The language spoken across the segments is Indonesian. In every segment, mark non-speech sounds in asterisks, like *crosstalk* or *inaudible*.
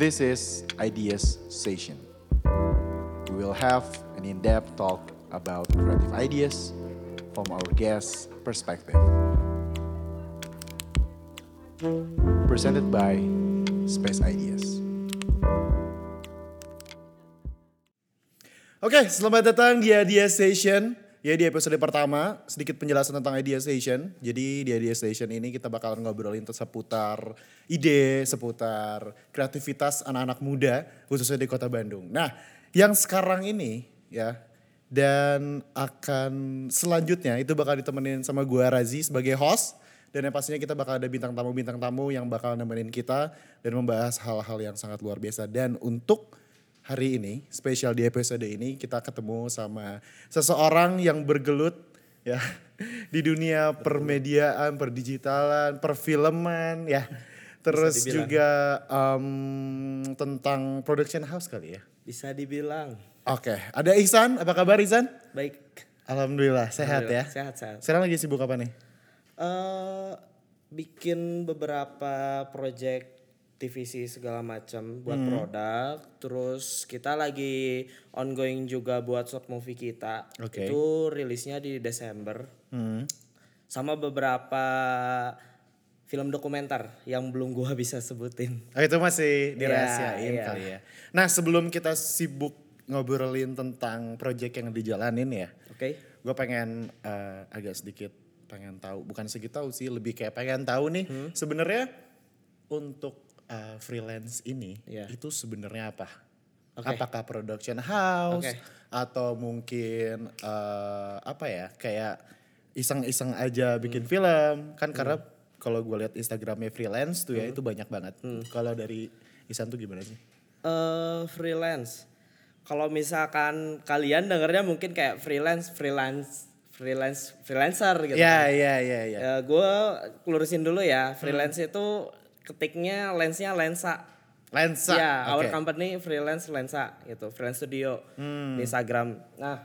This is Ideas Session. We will have an in-depth talk about creative ideas from our guest's perspective. Presented by Space Ideas. Oke, selamat datang di Idea Station. Ya di episode pertama, sedikit penjelasan tentang Idea Station. Jadi di Idea Station ini kita bakalan ngobrolin seputar ide, seputar kreativitas anak-anak muda, khususnya di kota Bandung. Nah, yang sekarang ini ya, dan akan selanjutnya itu bakal ditemenin sama gua Razi sebagai host. Dan yang pastinya kita bakal ada bintang tamu-bintang tamu yang bakal nemenin kita dan membahas hal-hal yang sangat luar biasa. Dan untuk hari ini, spesial di episode ini kita ketemu sama seseorang yang bergelut ya *laughs* di dunia permediaan, perdigitalan, perfilman ya. Terus juga em, tentang production house kali ya. Bisa dibilang Oke, ada Ihsan, apa kabar Ihsan? baik. Alhamdulillah sehat ya. Alhamdulillah, Sehat sehat. Sekarang lagi sibuk apa nih? Eh bikin beberapa project TVC segala macam buat Hmm. produk. Terus kita lagi ongoing juga buat short movie kita. Oke. Itu rilisnya di Desember. Hmm. Sama beberapa film dokumenter yang belum gua *laughs* bisa sebutin. Oh, itu masih Iya, dirahasiain iya. kali ya. Nah sebelum kita sibuk ngobrolin tentang project yang dijalanin ya. Oke? gue pengen eh, agak sedikit pengen tahu bukan sedikit tahu sih lebih kayak pengen tahu nih Hmm. sebenarnya untuk eh, freelance ini Iya. itu sebenarnya apa Oke. apakah production house Oke. atau mungkin eh, apa ya kayak iseng-iseng aja Hmm. bikin film kan karena kalau gue lihat instagramnya freelance tuh ya Hmm. itu banyak banget kalau dari Isan tuh gimana sih eh freelance. Kalau misalkan kalian dengernya mungkin kayak freelance, freelance, freelance, freelancer gitu. ya kan. ya ya ya Ya, gue lurusin dulu ya. Freelance itu ketiknya lensnya lensa. lensa Ya, our Oke. company freelance lensa gitu, freelance studio Hmm. di Instagram. Nah,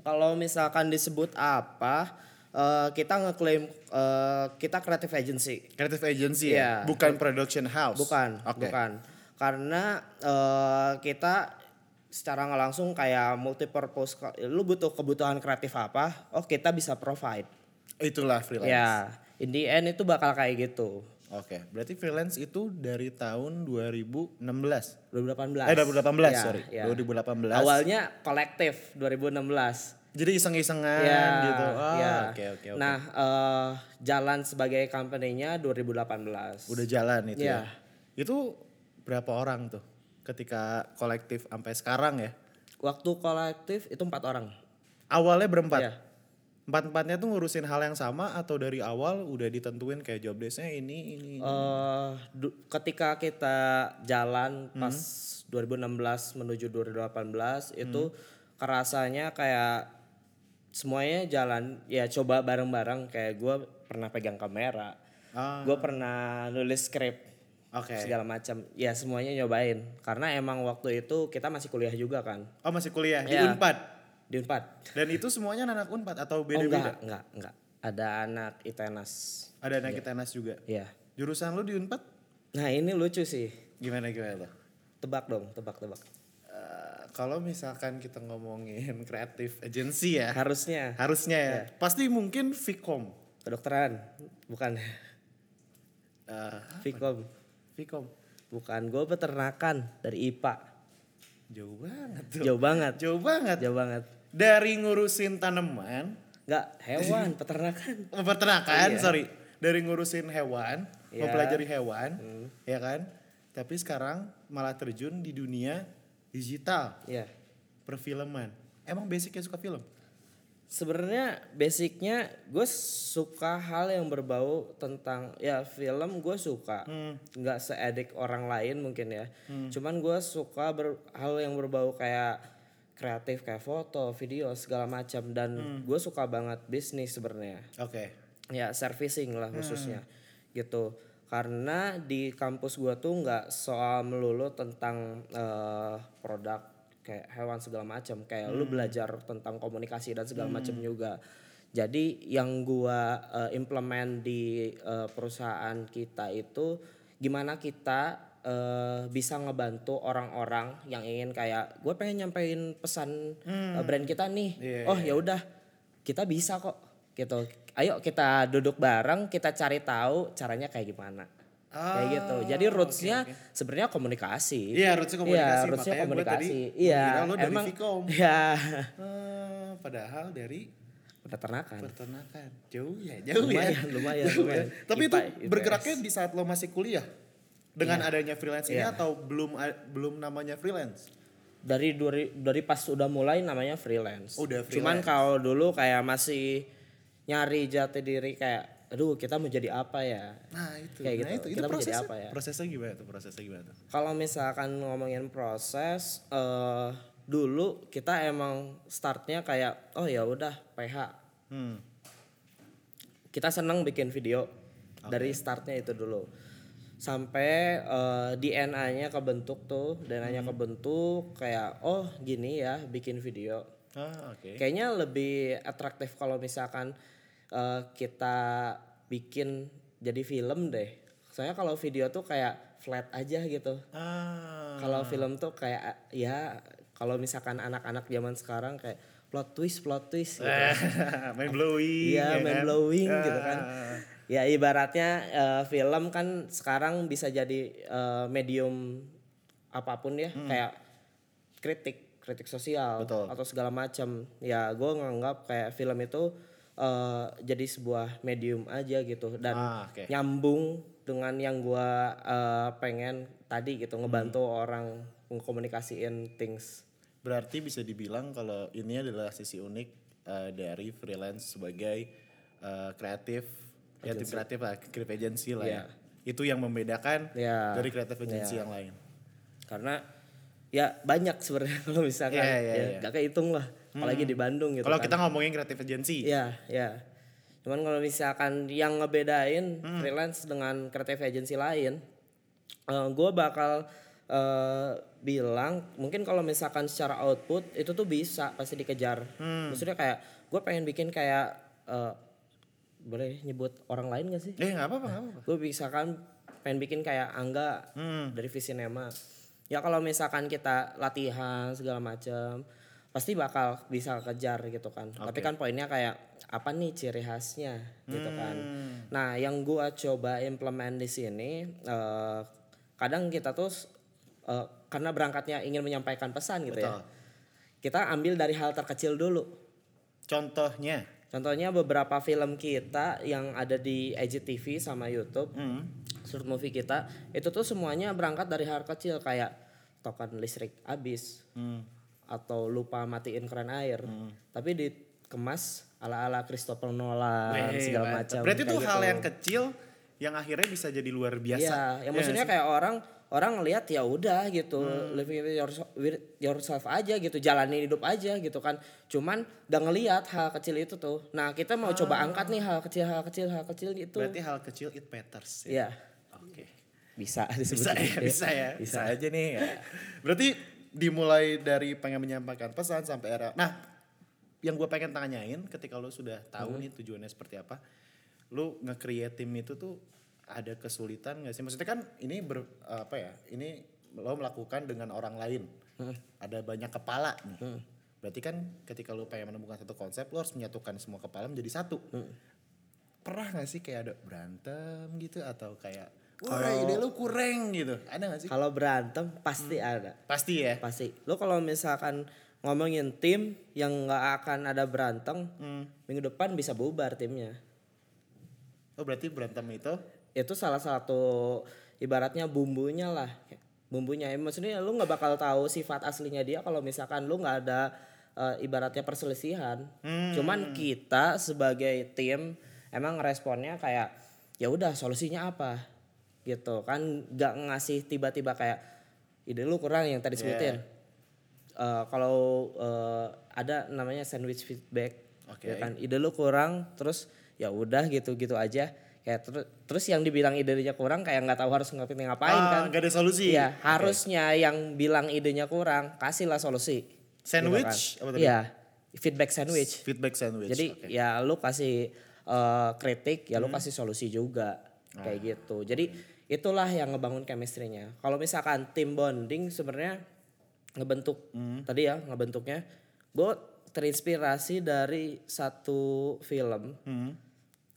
kalau misalkan disebut apa, eh, kita ngeklaim eh, kita creative agency. Creative agency ya, Iya. bukan production house. Bukan, Oke. bukan. Karena eh, kita secara nggak langsung kayak multipurpose. Lu butuh kebutuhan kreatif apa? Oh kita bisa provide. Itulah freelance. Ya, in the end itu bakal kayak gitu. Oke, berarti freelance itu dari tahun 2016. 2018. Eh 2018, Ya, sorry. ya. 2018. Awalnya kolektif 2016. Jadi iseng-isengan Ya, gitu. Oh, ya. oke oke oke. Nah, eh, jalan sebagai company-nya 2018. udah jalan itu ya. Iya. Itu berapa orang tuh ketika kolektif sampai sekarang ya? Waktu kolektif itu empat orang. Awalnya berempat. Iya. Empat-empatnya tuh ngurusin hal yang sama atau dari awal udah ditentuin kayak job desk-nya ini ini. ini. du- ketika kita jalan Hmm. pas 2016 menuju 2018 itu Hmm. kerasanya kayak semuanya jalan ya coba bareng-bareng kayak gue pernah pegang kamera Ah. gue pernah nulis skrip Oke. segala macam ya semuanya nyobain karena emang waktu itu kita masih kuliah juga kan Oh masih kuliah di Iya. Unpad. Di Unpad. Dan itu semuanya anak Unpad atau oh beda-beda? enggak enggak enggak. Ada anak ITENAS. Ada anak ITENAS juga. ya Jurusan lu di Unpad? Nah ini lucu sih. Gimana gimana tuh? tebak dong tebak tebak. Eh, kalau misalkan kita ngomongin kreatif agency ya, harusnya. Harusnya ya, pasti mungkin Vcom. kedokteran bukan. Eh, Vkom Vcom. bukan gue peternakan dari IPA Jauh banget tuh. jauh banget. Jauh banget. jauh banget Dari ngurusin tanaman, nggak hewan *laughs* peternakan oh, peternakan, Iya. sorry. Dari ngurusin hewan, Iya. mempelajari hewan, ya kan? Tapi sekarang malah terjun di dunia digital, ya perfilman. Emang basicnya suka film? sebenarnya basicnya gue suka hal yang berbau tentang ya film gue suka nggak seedik orang lain mungkin ya cuman gue suka ber- hal yang berbau kayak kreatif kayak foto video segala macam. Dan gue suka banget bisnis sebenarnya. Oke. ya servicing lah khususnya gitu. Karena di kampus gua tuh nggak soal melulu tentang eh, produk kayak hewan segala macam. Kayak lu belajar tentang komunikasi dan segala macam juga. Jadi yang gua eh, implement di eh, perusahaan kita itu gimana kita eh, bisa ngebantu orang-orang yang ingin kayak gue pengen nyampein pesan eh, brand kita nih. Iya, oh ya udah kita bisa kok gitu. Ayo kita duduk bareng, kita cari tahu caranya kayak gimana. kayak gitu. Jadi rootsnya sebenarnya komunikasi. Iya, rootsnya komunikasi. Iya, rootsnya komunikasi. *laughs* Iya, emang. Iya. Ah, padahal dari Peternakan. peternakan. Jauh ya, jauh Lumayan, ya. lumayan, lumayan. ya. Tapi itu IPA, IPS. bergeraknya di saat lo masih kuliah dengan adanya freelance ini Iya. atau belum belum namanya freelance? dari dari dari pas udah mulai namanya freelance. Udah Cuman freelance. kalau dulu kayak masih nyari jati diri kayak aduh kita mau jadi apa ya? Nah, itu. Kayak nah, gitu. itu. Kita itu mau jadi prosesnya, apa ya? Prosesnya gimana tuh? Prosesnya gimana tuh? Kalau misalkan ngomongin proses eh dulu kita emang startnya kayak oh ya udah PH. Hmm. Kita seneng bikin video dari startnya itu dulu. Sampai eh, DNA-nya kebentuk tuh, DNA-nya Hmm. kebentuk kayak oh gini ya bikin video. Ah, oke. Kayaknya lebih atraktif kalau misalkan eh, kita bikin jadi film deh. Soalnya kalau video tuh kayak flat aja gitu. Ah. Kalau film tuh kayak ya kalau misalkan anak-anak zaman sekarang kayak plot twist, plot twist gitu. *laughs* main blowing. Iya, ya main kan? blowing gitu kan. Ya ibaratnya eh, film kan sekarang bisa jadi eh, medium apa pun ya, kayak kritik, kritik sosial Hmm. Betul. atau segala macam. Ya gue nganggap kayak film itu eh, jadi sebuah medium aja gitu dan Ah, oke. nyambung dengan yang gue pengen tadi gitu ngebantu Hmm. orang ngkomunikasiin things. Berarti bisa dibilang kalau ini adalah sisi unik eh, dari freelance sebagai eh, kreatif, ya tim kreatif lah, creative agency lah ya. Itu yang membedakan Iya. dari creative agency yang lain. karena ya banyak sebenarnya *laughs* kalau misalkan Iya, iya, ya iya. gak kehitung lah apalagi di Bandung gitu Kalau kan kita ngomongin creative agency, Iya, iya. Cuman kalau misalkan yang ngebedain Hmm. freelance dengan creative agency lain, gue bakal eh, bilang mungkin kalau misalkan secara output itu tuh bisa pasti dikejar. Hmm. Maksudnya kayak gue pengen bikin kayak eh, boleh nyebut orang lain gak sih? eh nggak apa-apa, apa-apa. Gue misalkan pengen bikin kayak Angga Hmm. dari Visinema. Ya kalau misalkan kita latihan segala macam pasti bakal bisa kejar gitu kan. Tapi kan poinnya kayak apa nih ciri khasnya gitu kan. Hmm. Nah, yang gua coba implement di sini eh, kadang kita tuh eh, karena berangkatnya ingin menyampaikan pesan gitu ya. Betul. Kita ambil dari hal terkecil dulu. Contohnya, Contohnya beberapa film kita yang ada di IGTV sama YouTube, Hmm. short movie kita, itu tuh semuanya berangkat dari hal kecil kayak token listrik habis Hmm. atau lupa matiin keran air, tapi dikemas ala-ala Christopher Nolan Weh, segala macam. Berarti itu kayak hal gitu. yang kecil yang akhirnya bisa jadi luar biasa. Iya, yang Iya maksudnya nggak kayak orang orang ngelihat ya udah gitu, Hmm. living with yourself, with yourself aja gitu, jalani hidup aja gitu kan. Cuman gak ngelihat hal kecil itu tuh. Nah, kita mau coba angkat nih hal kecil, hal kecil, hal kecil itu. Ah. Berarti hal kecil it matters. Ya? Iya, Oke. bisa Bisa disebut ya, gitu bisa ya. Bisa aja nih ya. Berarti dimulai dari pengen menyampaikan pesan sampai era. Nah, yang gue pengen tanyain ketika lo sudah tahu nih tujuannya seperti apa, lo nge-create tim itu tuh ada kesulitan gak sih? Maksudnya kan ini ber, apa ya? Ini lo melakukan dengan orang lain. Ada banyak kepala nih. Berarti kan ketika lo pengen menemukan satu konsep, lo harus menyatukan semua kepala menjadi satu. Pernah gak sih kayak ada berantem gitu atau kayak Wah ide lu kurang gitu. Ada gak sih? Kalau berantem pasti ada. Pasti ya. Pasti. Lo kalau misalkan ngomongin tim yang nggak akan ada berantem, minggu depan bisa bubar timnya. Oh berarti berantem itu itu salah satu ibaratnya bumbunya lah. Bumbunya. Ya, maksudnya lu nggak bakal tahu sifat aslinya dia kalau misalkan lu nggak ada eh, ibaratnya perselisihan. Cuman kita sebagai tim emang responnya kayak ya udah solusinya apa? Gitu kan nggak ngasih tiba-tiba kayak ide lu kurang yang tadi sebutin. Eh, kalau eh, ada namanya sandwich feedback Oke. ya kan. Ide lu kurang terus ya udah gitu gitu aja kayak terus terus yang dibilang idenya kurang kayak nggak tahu harus ngapain ngapain Ah, kan nggak ada solusi. Iya harusnya yang bilang idenya kurang kasihlah solusi Sandwich? gitu Apa kan. tadi? iya feedback sandwich feedback sandwich. jadi Oke. ya lu kasih eh, kritik ya lu kasih solusi juga kayak gitu. Jadi itulah yang ngebangun chemistry-nya. Kalau misalkan tim bonding sebenarnya ngebentuk tadi ya ngebentuknya, gue terinspirasi dari satu film.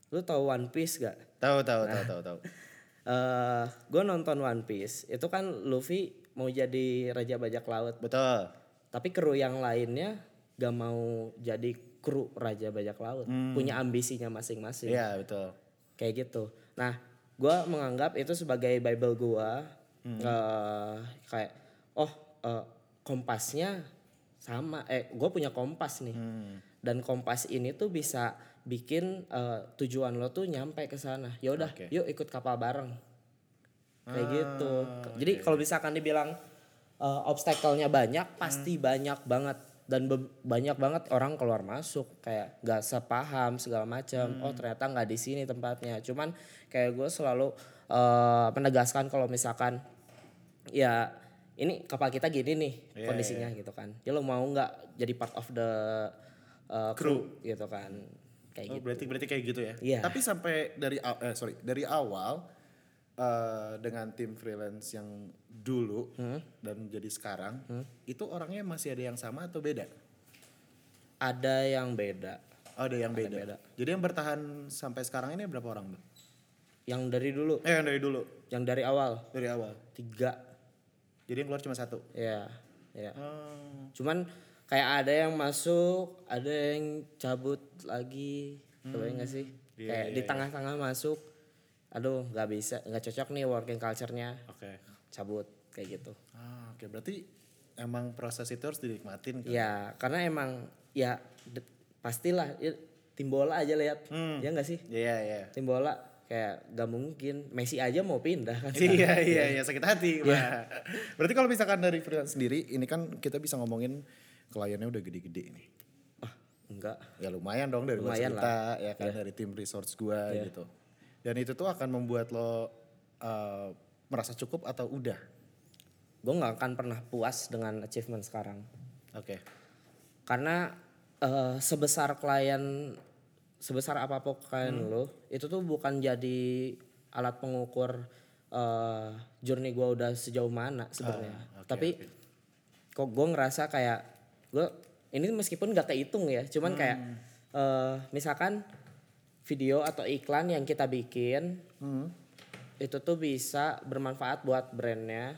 Lu tahu One Piece gak? Tahu tahu tahu tahu tahu. *laughs* eh gue nonton One Piece itu kan Luffy mau jadi raja bajak laut. Betul. tapi kru yang lainnya gak mau jadi kru raja bajak laut. Punya ambisinya masing-masing. Iya betul. kayak gitu. Nah gue menganggap itu sebagai bible gue eh, kayak oh eh, kompasnya sama. Eh gue punya kompas nih. Dan kompas ini tuh bisa bikin eh, tujuan lo tuh nyampe ke sana. Ya udah Oke. yuk ikut kapal bareng. Kayak gitu. jadi kalau misalkan dibilang eh, obstacle-nya banyak pasti banyak banget. Dan be- banyak banget orang keluar masuk. Kayak gak sepaham segala macam oh ternyata nggak di sini tempatnya. Cuman kayak gue selalu eh, menegaskan kalau misalkan ya ini kapal kita gini nih Iya, kondisinya gitu kan. Ya lo mau nggak jadi part of the uh, crew. gitu kan kayak Oh, gitu berarti berarti kayak gitu ya. Iya. Tapi sampai dari eh sorry, dari awal eh, dengan tim freelance yang dulu Hmm. dan jadi sekarang, itu orangnya masih ada yang sama atau beda? ada yang beda Oh, ada yang beda. beda. Jadi yang bertahan sampai sekarang ini berapa orang, Bang? yang dari dulu Eh, yang dari dulu, yang dari awal dari awal. tiga Jadi yang keluar cuma satu. ya ya Oh. cuman kayak ada yang masuk ada yang cabut lagi. Kebayang nggak sih? Iya, kayak iya, di tengah-tengah masuk aduh nggak bisa nggak cocok nih working culture-nya. Oke. cabut kayak gitu. Ah, oke. Berarti emang proses itu harus dinikmatin kan? ya karena emang ya pastilah ya, tim bola aja lihat. Ya nggak sih? Iya, iya. tim bola kayak gak mungkin. Messi aja mau pindah kan? Iya iya *laughs* iya. Sakit hati. Nah, berarti kalau misalkan dari freelance sendiri, ini kan kita bisa ngomongin kliennya udah gede-gede nih. ah enggak Ya lumayan dong dari gua Lumayan cerita ya kan dari tim resource gua gitu. Dan itu tuh akan membuat lo uh, merasa cukup atau udah? gue nggak akan pernah puas dengan achievement sekarang Oke. karena eh, sebesar klien sebesar apa pun klien lo itu tuh bukan jadi alat pengukur eh journey gue udah sejauh mana sebenarnya tapi kok gue ngerasa kayak gue ini meskipun gak kehitung ya cuman kayak eh misalkan video atau iklan yang kita bikin itu tuh bisa bermanfaat buat brandnya.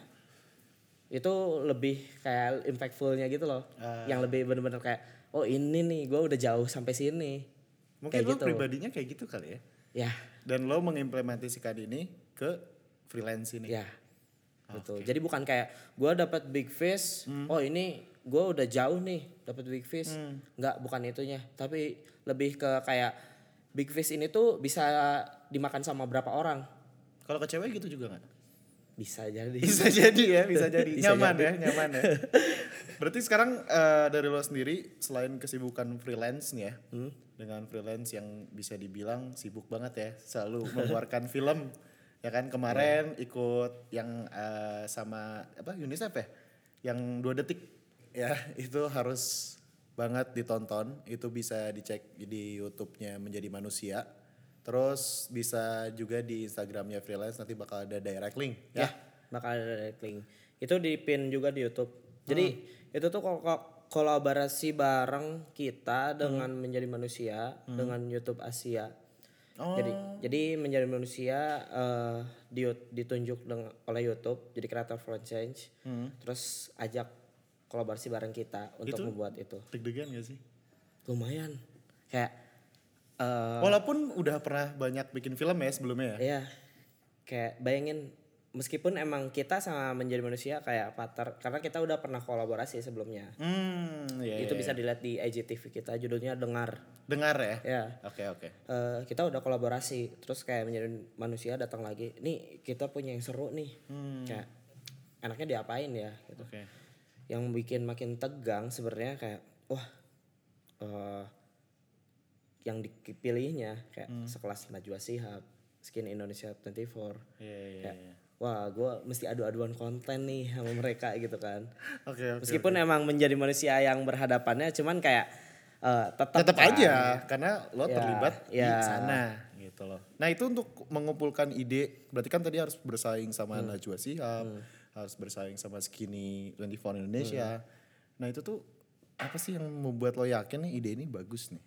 Itu lebih kayak impactfulnya gitu loh. Yang lebih bener-bener kayak oh ini nih gue udah jauh sampai sini. Mungkin Kayak lo gitu. pribadinya kayak gitu kali ya. ya. Dan lo mengimplementasikan ini ke freelance ini. ya. Gitu jadi bukan kayak gue dapat big fish oh ini gue udah jauh nih dapat big fish nggak bukan itunya tapi lebih ke kayak big fish ini tuh bisa dimakan sama berapa orang Kalau ke cewek gitu juga nggak? bisa jadi Bisa jadi ya, bisa *laughs* jadi. Bisa nyaman jadi. ya, nyaman ya. *laughs* Berarti sekarang eh, dari lo sendiri selain kesibukan freelance nih ya, dengan freelance yang bisa dibilang sibuk banget ya, selalu mengeluarkan *laughs* film. Ya kan kemarin ikut yang eh, sama apa UNICEF ya, yang dua detik ya itu harus banget ditonton. Itu bisa dicek di YouTube-nya menjadi manusia. Terus bisa juga di Instagramnya freelance nanti bakal ada direct link ya. Bakal ada direct link. Itu di pin juga di YouTube. Jadi itu tuh kol- kolaborasi bareng kita dengan menjadi manusia dengan YouTube Asia. Jadi jadi menjadi manusia eh, di, ditunjuk dengan, oleh YouTube jadi creator for change. Terus ajak kolaborasi bareng kita untuk membuat itu Deg-degan gak sih? lumayan kayak eh, Walaupun udah pernah banyak bikin film ya sebelumnya ya. Iya. Kayak bayangin meskipun emang kita sama menjadi manusia kayak partner karena kita udah pernah kolaborasi sebelumnya. Hmm, iya, itu iya, bisa dilihat di IGTV kita judulnya dengar. Dengar ya? Ya. Oke, oke. Eh, kita udah kolaborasi terus kayak menjadi manusia datang lagi. Nih kita punya yang seru nih. Kayak enaknya diapain ya gitu. Oke. Yang bikin makin tegang sebenarnya kayak wah eh yang dipilihnya kayak sekelas Najwa Shihab, Skin Indonesia 24. Iya, iya, Kayak, iya. wah gue mesti adu-aduan konten nih sama mereka gitu kan. *laughs* Oke, oke. Meskipun emang menjadi manusia yang berhadapannya cuman kayak eh, tetap Tetap kan. aja karena lo Ya, terlibat di ya. sana gitu. loh. Nah itu untuk mengumpulkan ide, berarti kan tadi harus bersaing sama Najwa Shihab, harus bersaing sama Skinny 24 Indonesia. Nah itu tuh apa sih yang membuat lo yakin nih ide ini bagus nih?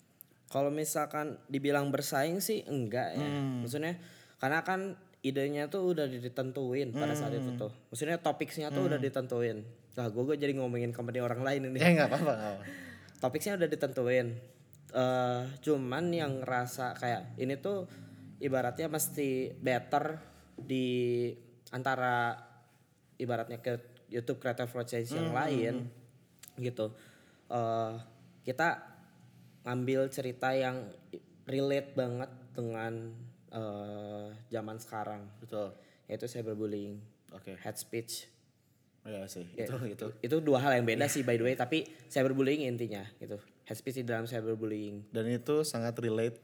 Kalau misalkan dibilang bersaing sih enggak ya. Maksudnya karena kan idenya tuh udah ditentuin pada saat itu tuh. Maksudnya topiknya tuh udah ditentuin. Nah gue, gue jadi ngomongin company orang lain ini. Eh nggak apa-apa. *laughs* Topiknya udah ditentuin. eh cuman yang ngerasa kayak ini tuh ibaratnya mesti better di antara ibaratnya ke YouTube Creative Project yang lain gitu. eh kita ngambil cerita yang relate banget dengan eh, zaman sekarang Betul. yaitu cyberbullying, Oke. hate speech. Ya sih, Ya, itu itu. itu dua hal yang beda sih *laughs* by the way tapi cyberbullying intinya gitu hate speech di dalam cyberbullying Dan itu sangat relate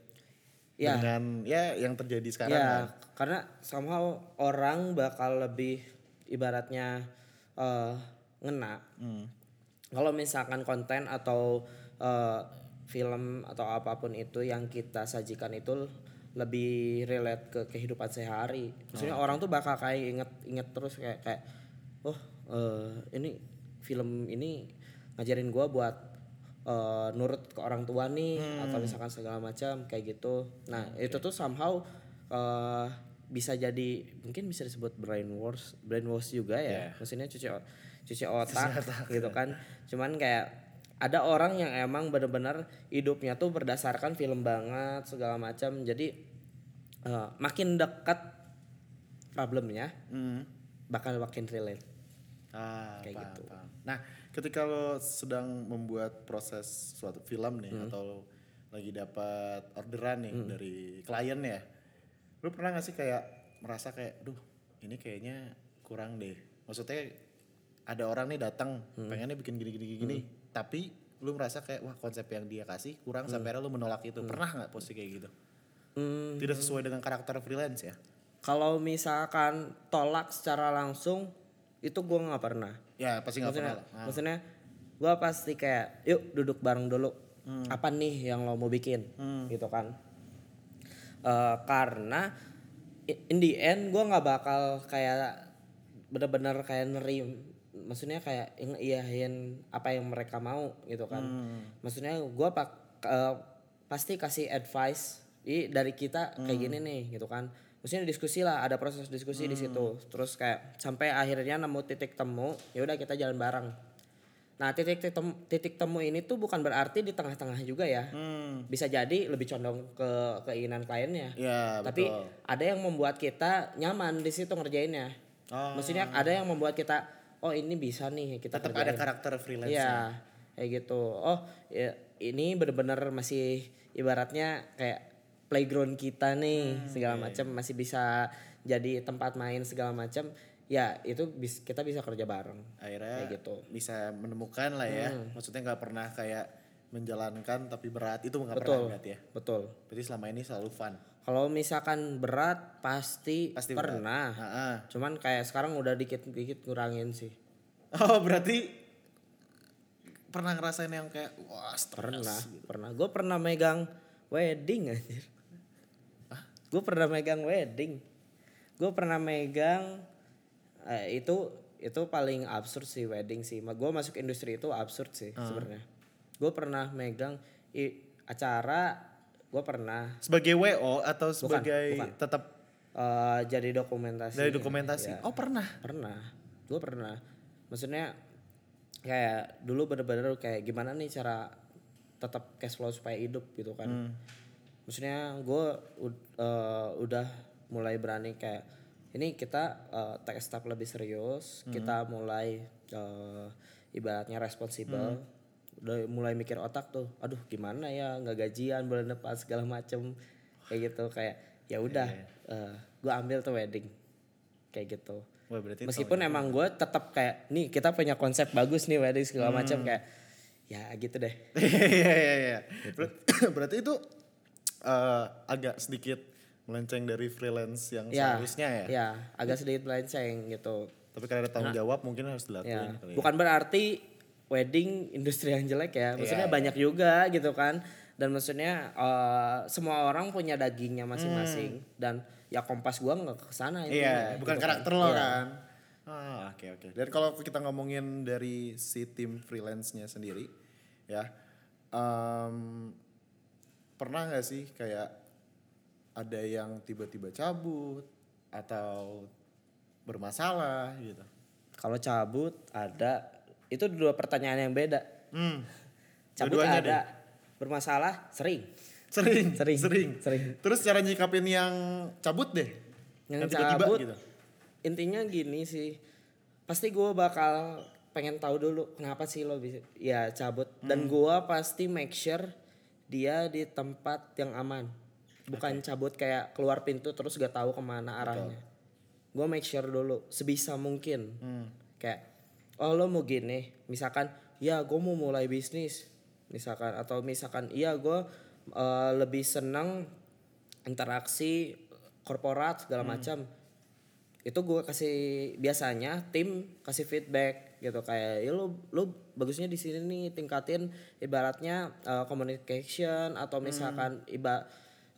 Ya. dengan ya yang terjadi sekarang kan. ya karena somehow orang bakal lebih ibaratnya eh, ngena Hmm. kalau misalkan konten atau eh, film atau apa pun itu yang kita sajikan itu lebih relate ke kehidupan sehari maksudnya Oh. orang tuh bakal kayak inget inget terus kayak kayak oh eh, ini film ini ngajarin gua buat eh, nurut ke orang tua nih atau misalkan segala macam kayak gitu nah itu tuh somehow eh, bisa jadi mungkin bisa disebut brainwash brainwash juga ya maksudnya cuci o- cuci otak, gitu kan cuman kayak ada orang yang emang bener-bener hidupnya tuh berdasarkan film banget segala macam jadi eh, makin dekat problemnya Hmm. bakal makin relate Ah, Kayak paham, gitu. paham. Nah, ketika lo sedang membuat proses suatu film nih Hmm. atau lagi dapat orderan nih dari klien ya, lo pernah gak sih kayak merasa kayak, duh ini kayaknya kurang deh. Maksudnya ada orang nih datang Hmm. pengennya bikin gini gini gini, tapi lu merasa kayak wah konsep yang dia kasih kurang sampai akhirnya lu menolak itu. Pernah nggak posisi kayak gitu? Hmm, Tidak sesuai dengan karakter freelance ya? kalau misalkan tolak secara langsung itu gua nggak pernah Ya pasti nggak pernah. Ah. maksudnya gua pasti kayak yuk duduk bareng dulu apa nih yang lo mau bikin gitu kan Eh, karena in the end gua nggak bakal kayak bener-bener kayak nerim maksudnya kayak iyahin apa yang mereka mau gitu kan. Maksudnya gua pak eh, pasti kasih advice i dari kita kayak gini nih gitu kan. Maksudnya diskusi lah ada proses diskusi di situ. Terus kayak sampai akhirnya nemu titik temu ya udah kita jalan bareng nah titik titik temu, titik temu ini tuh bukan berarti di tengah-tengah juga ya Hmm. bisa jadi lebih condong ke keinginan kliennya Ya tapi betul. ada yang membuat kita nyaman di situ ngerjainnya Oh. maksudnya ada yang membuat kita oh ini bisa nih kita Tetap ada kerjain. karakter freelance. Iya, kayak gitu. Oh, ya, ini bener-bener masih ibaratnya kayak playground kita nih Hmm, segala iya, macam masih bisa jadi tempat main segala macam. Ya itu bis, kita bisa kerja bareng. akhirnya Kayak gitu. Hmm. bisa menemukan lah ya maksudnya nggak pernah kayak menjalankan tapi berat itu nggak pernah berarti ya Betul. berarti selama ini selalu fun Kalau misalkan berat pasti, Pasti berat. pernah. Ah-ah. Cuman kayak sekarang udah dikit-dikit ngurangin sih. oh berarti pernah ngerasain yang kayak wah stres Pernah, gitu. pernah. Gue pernah megang wedding anjir. Gue pernah megang wedding. Gue pernah megang eh, itu itu paling absurd sih wedding sih. Gue masuk industri itu absurd sih sebenarnya. Gue pernah megang i- acara. Gue pernah sebagai wo atau sebagai bukan. tetap eh, jadi dokumentasi. dari dokumentasi Ya. oh pernah Pernah. Gue pernah. Maksudnya kayak dulu bener-bener kayak gimana nih cara tetap cash flow supaya hidup gitu kan. Hmm. Maksudnya gue udah mulai berani kayak ini kita uh, take step lebih serius, Hmm. kita mulai eh, ibaratnya responsibel. Hmm. Udah mulai mikir otak tuh, aduh gimana ya nggak gajian bulan depan segala macem kayak gitu kayak ya udah gue ambil tuh wedding kayak gitu. Wah, berarti Meskipun emang gue tetap kayak nih kita punya konsep bagus nih wedding segala Hmm. macam kayak ya gitu deh. *laughs* Iya iya iya. Gitu. Ber- *clears throat* Berarti itu eh, agak sedikit melenceng dari freelance yang Ya, seharusnya ya. ya agak sedikit melenceng gitu. Tapi karena ada tanggung jawab mungkin harus dilakuin Ya, kali ya. bukan berarti wedding industri yang jelek ya. Maksudnya Iya, banyak juga gitu kan. dan maksudnya eh, semua orang punya dagingnya masing-masing dan ya kompas gua nggak ke sana Hmm. Iya, bukan karakter lo Iya. kan. Ah, oke oke. Dan kalau kita ngomongin dari si tim freelance-nya sendiri, ya, em, pernah nggak sih kayak ada yang tiba-tiba cabut atau bermasalah gitu? kalau cabut ada. Itu dua pertanyaan yang beda. Hmm. cabut Dua-duanya ada bermasalah sering. Sering, *laughs* Sering, sering, sering. Terus cara nyikapin yang cabut deh, yang tiba-tiba cabut gitu. intinya gini sih. Pasti gue bakal pengen tahu dulu kenapa sih lo bisa ya cabut. Dan Hmm. gue pasti make sure dia di tempat yang aman bukan cabut kayak keluar pintu terus gak tahu ke mana arahnya. Gue make sure dulu sebisa mungkin. Hmm. kayak oh lo mau gini misalkan ya gue mau mulai bisnis. Misalkan atau misalkan iya gue eh, lebih senang interaksi korporat segala Hmm. macam. Itu gue kasih biasanya tim kasih feedback gitu. Kayak ya lu lu bagusnya di sini nih tingkatin ibaratnya uh, communication atau misalkan iba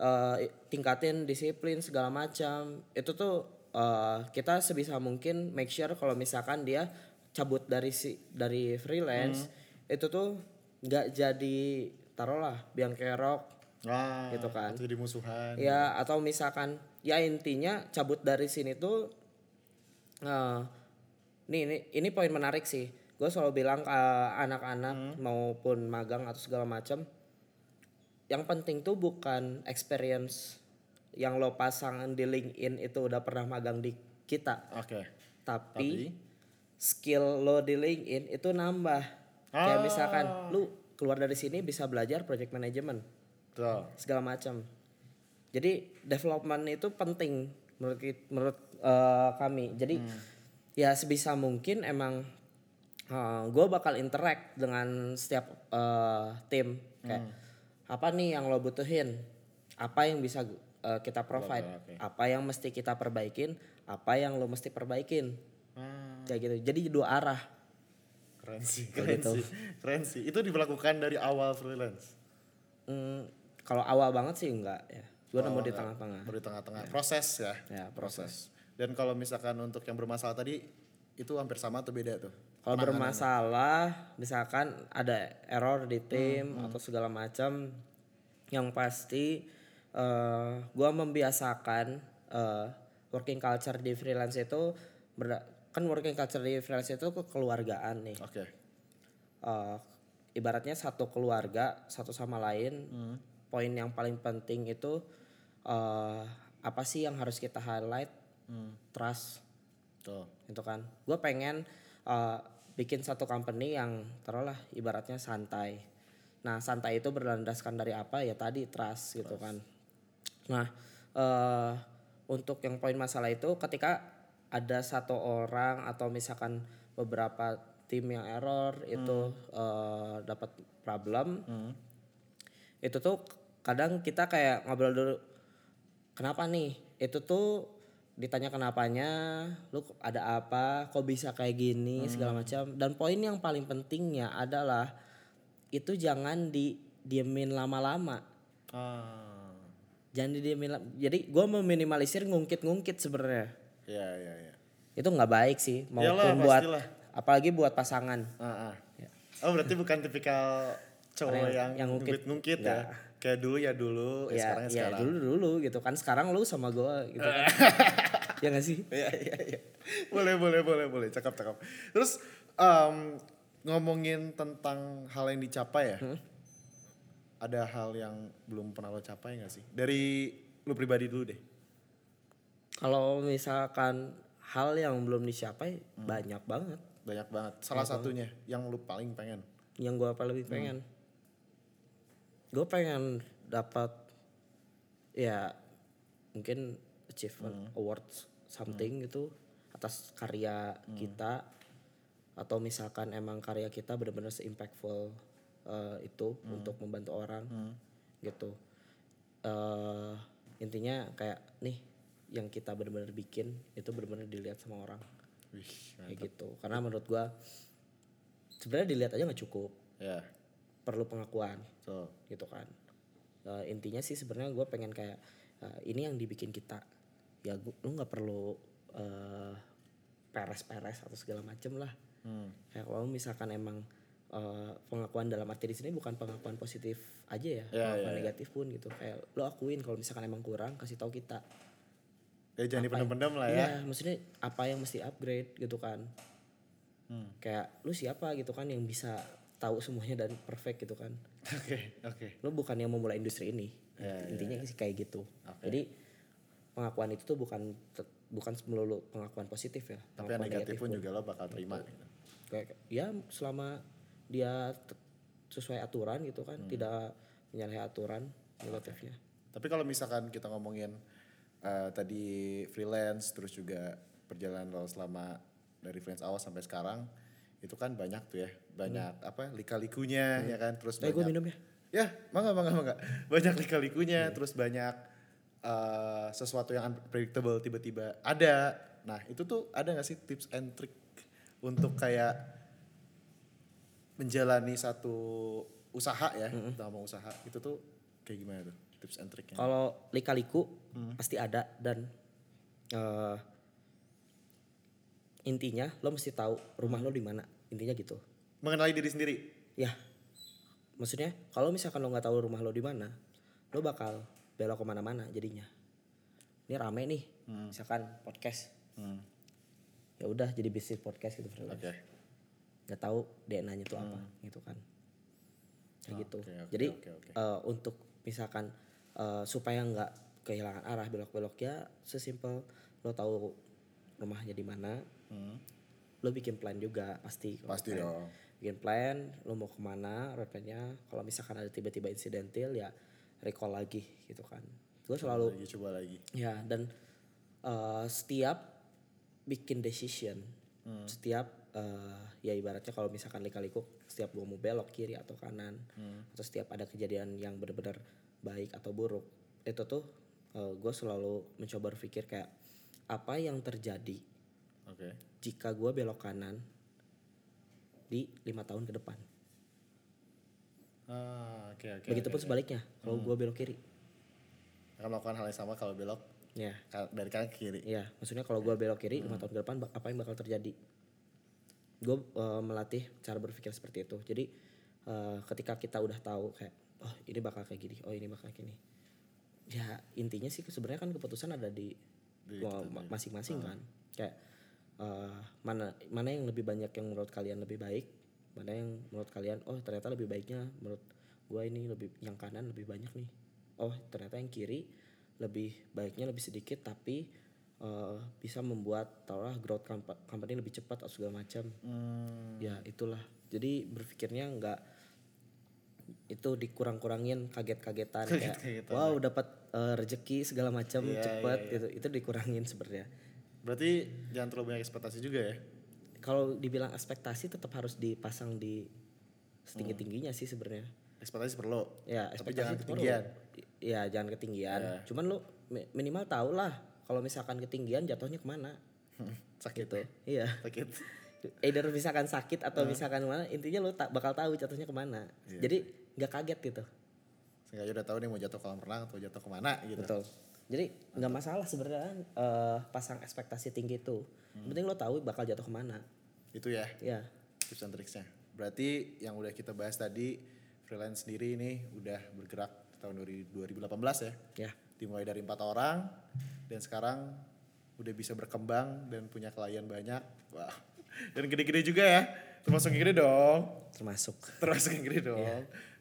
uh, i- tingkatin disiplin segala macam itu tuh uh, kita sebisa mungkin make sure kalau misalkan dia cabut dari si dari freelance itu tuh nggak jadi taruhlah biang kerok Wah, Gitu kan. Jadi musuhan. Ya atau misalkan ya intinya cabut dari sini tuh eh nih ini ini poin menarik sih. Gue selalu bilang ke anak-anak maupun magang atau segala macam yang penting tuh bukan experience yang lo pasang di LinkedIn itu udah pernah magang di kita, Oke. tapi, skill lo di LinkedIn itu nambah. Kayak Ah. misalkan lu keluar dari sini bisa belajar project management Tuh. segala macam. Jadi development itu penting menurut menurut eh, kami. Jadi ya sebisa mungkin emang gue bakal interact dengan setiap eh, tim kayak apa nih yang lo butuhin, apa yang bisa eh, kita provide, oke. apa yang mesti kita perbaikin, apa yang lo mesti perbaikin, Ah, kayak gitu. Jadi dua arah. keren sih, keren gitu. sih. Keren sih. Itu diberlakukan dari awal freelance. Hmm, kalau awal banget sih enggak ya. Gue nemu Oh, di enggak. tengah-tengah. Di tengah-tengah. Proses ya. Ya proses. Dan kalau misalkan untuk yang bermasalah tadi itu hampir sama atau beda tuh? Kalau bermasalah, misalkan ada error di tim Hmm, atau segala macam, yang pasti eh gua membiasakan eh, working culture di freelance itu kan working culture di freelance itu kekeluargaan nih. Oke. Eh, ibaratnya satu keluarga satu sama lain. Poin yang paling penting itu eh apa sih yang harus kita highlight? Trust Tuh. gitu kan gue pengen uh, bikin satu company yang taruhlah ibaratnya santai. Nah santai itu berlandaskan dari apa? Ya tadi trust gitu kan. Nah eh untuk yang poin masalah itu ketika ada satu orang atau misalkan beberapa tim yang error itu eh, dapat problem itu tuh kadang kita kayak ngobrol dulu kenapa nih? Itu tuh ditanya kenapanya lu ada apa kok bisa kayak gini segala macam dan poin yang paling pentingnya adalah itu jangan di diemin lama-lama Ah. jangan didiemin la- jadi gue meminimalisir ngungkit-ngungkit sebenarnya Ya, ya, ya. itu nggak baik sih maupun Iyalah, buat pastilah. apalagi buat pasangan Ah, ah. Oh berarti bukan tipikal cowok yang- yang, yang ngungkit. ngungkit ya? Kayak dulu ya dulu, ya, ya sekarang ya ya sekarang. dulu dulu gitu kan sekarang lu sama gue gitu kan *laughs* ya gak sih Iya iya iya. Boleh boleh boleh boleh. Cakep cakep. Terus em, ngomongin tentang hal yang dicapai ya. Ada hal yang belum pernah lo capai gak sih? Dari lu pribadi dulu deh. Kalau misalkan hal yang belum dicapai banyak banget Banyak banget. Salah satunya yang lu paling pengen. yang gue paling pengen. Gue pengen dapat ya mungkin achievement awards something gitu atas karya kita. Atau misalkan emang karya kita benar-benar se-impactful eh, itu untuk membantu orang gitu. eh intinya kayak nih yang kita benar-benar bikin itu benar-benar dilihat sama orang. Wih, kayak gitu. Karena menurut gua sebenarnya dilihat aja nggak cukup. Ya. Perlu pengakuan So, gitu kan. Eh, intinya sih sebenarnya gue pengen kayak eh, ini yang dibikin kita. Ya gua, lu nggak perlu eh, peres-peres atau segala macem lah. Kayak kalau misalkan emang eh, pengakuan dalam arti di sini bukan pengakuan positif aja ya, pengakuan negatif pun gitu. Kayak lo akuin kalau misalkan emang kurang kasih tahu kita. Ya jangan dipendam-pendam lah ya. Iya, maksudnya apa yang mesti upgrade gitu kan. Kayak lu siapa gitu kan yang bisa tahu semuanya dan perfect gitu kan. Oke, oke. Lu bukan yang memulai industri ini. Ya, Intinya sih kayak gitu. Jadi pengakuan itu tuh bukan bukan melulu pengakuan positif ya. Tapi yang pengakuan negatif pun juga lo bakal terima. gitu. Kayak ya selama dia sesuai aturan gitu kan, tidak menyalahi aturan negatifnya. Tapi kalau misalkan kita ngomongin eh, tadi freelance terus juga perjalanan lo selama dari freelance awal sampai sekarang itu kan banyak tuh ya banyak apa lika-likunya ya kan? Terus Hmm. Eh gue banyak minum ya. ya mangga mangga mangga. *laughs* Banyak lika-likunya terus banyak eh, sesuatu yang unpredictable tiba-tiba ada. Nah itu tuh ada nggak sih tips and trick untuk kayak menjalani satu usaha ya kita ngomong usaha? Itu tuh kayak gimana tuh tips and tricknya? Kalau lika-liku pasti ada dan eh, intinya lo mesti tahu rumah lo di mana. Intinya gitu. mengenali diri sendiri Ya. Maksudnya kalau misalkan lo nggak tahu rumah lo di mana, lo bakal belok ke mana-mana jadinya. Ini rame nih, misalkan podcast. Ya udah jadi bisnis podcast gitu. freelance. Nggak tahu DNA-nya tuh apa gitu kan. Kayak gitu. oke, oke, jadi oke, oke. eh, untuk misalkan eh, supaya nggak kehilangan arah belok-belok ya sesimpel lo tahu rumahnya di mana. Lo bikin plan juga pasti. Pasti plan. dong. Bikin plan, lo mau ke mana, road plan-nya. Kalau misalkan ada tiba-tiba insidental ya recall lagi gitu kan. Gue selalu lagi coba lagi Ya dan eh, setiap bikin decision, setiap eh, ya ibaratnya kalau misalkan lika-liku, setiap gua mau belok kiri atau kanan, atau setiap ada kejadian yang benar-benar baik atau buruk, itu tuh gue selalu mencoba berpikir kayak apa yang terjadi oke jika gua belok kanan di lima tahun ke depan. ah oke oke Begitupun oke. sebaliknya kalau gua belok kiri, akan melakukan hal yang sama kalau belok ya. ka- dari kanan ke kiri Iya, maksudnya kalau gue belok kiri lima tahun ke depan apa yang bakal terjadi? Gue melatih cara berpikir seperti itu. Jadi eh, ketika kita udah tahu kayak oh ini bakal kayak gini, oh ini bakal kayak gini. Ya intinya sih sebenarnya kan keputusan ada di masing-masing kan. Kayak eh, mana mana yang lebih banyak yang menurut kalian lebih baik, mana yang menurut kalian oh ternyata lebih baiknya menurut gue ini lebih yang kanan lebih banyak nih. Oh ternyata yang kiri lebih baiknya lebih sedikit tapi eh, bisa membuat taruhlah growth compa- company lebih cepat atau segala macam. Ya itulah. Jadi berpikirnya nggak itu dikurang-kurangin kaget-kagetan kayak wow dapat eh, rezeki segala macam cepet gitu itu dikurangin sebenarnya. Berarti jangan terlalu banyak ekspektasi juga ya Kalau dibilang ekspektasi tetap harus dipasang di setinggi tingginya sih sebenarnya. ekspektasi perlu Ya, tapi ekspektasi jangan itu perlu. ketinggian Ya, jangan ketinggian. Cuman lu mi- minimal tau lah kalau misalkan ketinggian jatuhnya ke mana. *laughs* sakit Gitu. Iya. sakit *laughs* Either misalkan sakit atau misalkan mana, intinya lu tak bakal tahu jatuhnya ke mana. Jadi nggak kaget gitu. Seenggaknya udah tahu nih mau jatuh kolam renang atau jatuh ke mana gitu Betul. Jadi nggak masalah sebenarnya eh, pasang ekspektasi tinggi itu. Yang penting lo tahu bakal jatuh ke mana. itu ya Ya. tips and tricksnya berarti yang udah kita bahas tadi freelance sendiri ini udah bergerak tahun 2018 ya Ya. dimulai dari empat orang dan sekarang udah bisa berkembang dan punya klien banyak wah dan gede-gede juga ya termasuk yang gede dong Termasuk. termasuk yang gede dong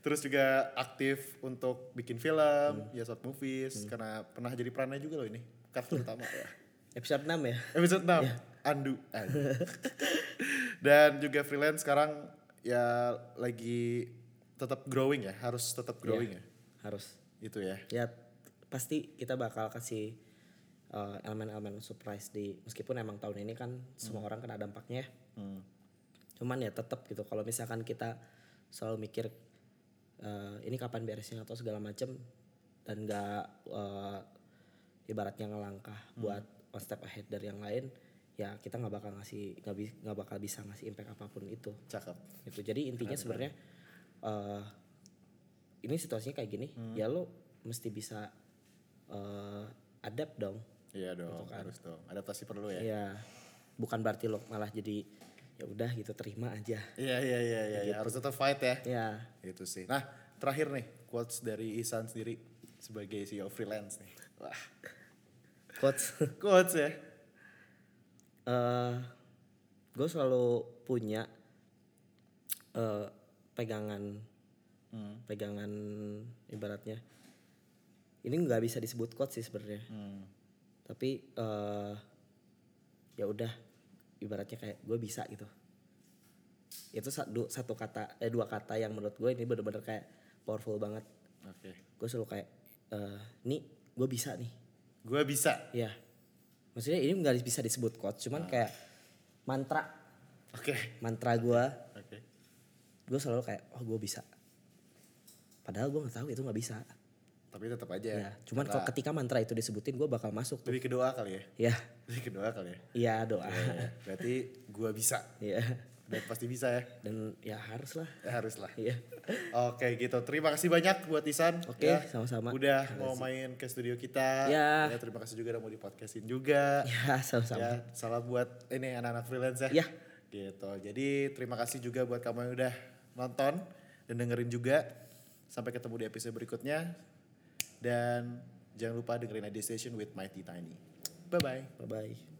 terus juga aktif untuk bikin film ya short movies karena pernah jadi perannya juga loh ini karakter utama *laughs* ya Episode 6 ya. episode 6 Andu, Andu. *laughs* dan juga freelance sekarang ya lagi tetap growing ya harus tetap growing ya Harus. itu ya Ya pasti kita bakal kasih eh, elemen-elemen surprise di meskipun emang tahun ini kan semua orang kena dampaknya. ya. Hmm. Cuman ya tetap gitu kalau misalkan kita selalu mikir eh, ini kapan beresnya atau segala macem dan nggak eh, ibaratnya ngelangkah buat one step ahead dari yang lain ya kita nggak bakal ngasih nggak bi- bakal bisa ngasih impact apa pun itu. Cakep. Gitu. Jadi intinya sebenarnya eh, ini situasinya kayak gini ya lo mesti bisa eh adapt dong. Iya dong, harus dong. Adaptasi perlu ya. ya bukan berarti lo malah jadi ya udah gitu terima aja Iya iya iya iya, iya. harus tetap fight ya. ya Itu sih. Nah, terakhir nih quotes dari Isan sendiri sebagai CEO freelance nih. Wah, quotes *laughs* quotes ya. eh gue selalu punya eh pegangan pegangan ibaratnya ini nggak bisa disebut quote sih sebenarnya tapi eh ya udah ibaratnya kayak gue bisa gitu. Itu satu satu kata eh dua kata yang menurut gue ini bener-bener kayak powerful banget. Oke. gue selalu kayak eh nih gue bisa nih. Gue bisa. ya maksudnya ini nggak bisa disebut quote cuman kayak mantra. Oke. mantra gue Oke. gue selalu kayak oh gue bisa. Padahal gue nggak tahu itu nggak bisa Tapi tetap aja. ya cuman kalau ketika mantra itu disebutin gue bakal masuk tuh lebih ke doa kali ya. ya Lebih ke doa kali ya. iya doa Berarti gue bisa. ya Dan pasti bisa ya. dan ya harus lah Ya harus lah. iya Oke gitu. Terima kasih banyak buat Isan. Oke, ya. sama-sama. Udah mau main ke studio kita. Ya. terima kasih juga udah mau di podcastin juga. ya sama-sama Ya, salam buat ini anak-anak freelance ya. Ya. Gitu. Jadi terima kasih juga buat kamu yang udah nonton dan dengerin juga. Sampai ketemu di episode berikutnya. Dan jangan lupa dengerin ID Station with Mighty Tiny. Bye bye. bye bye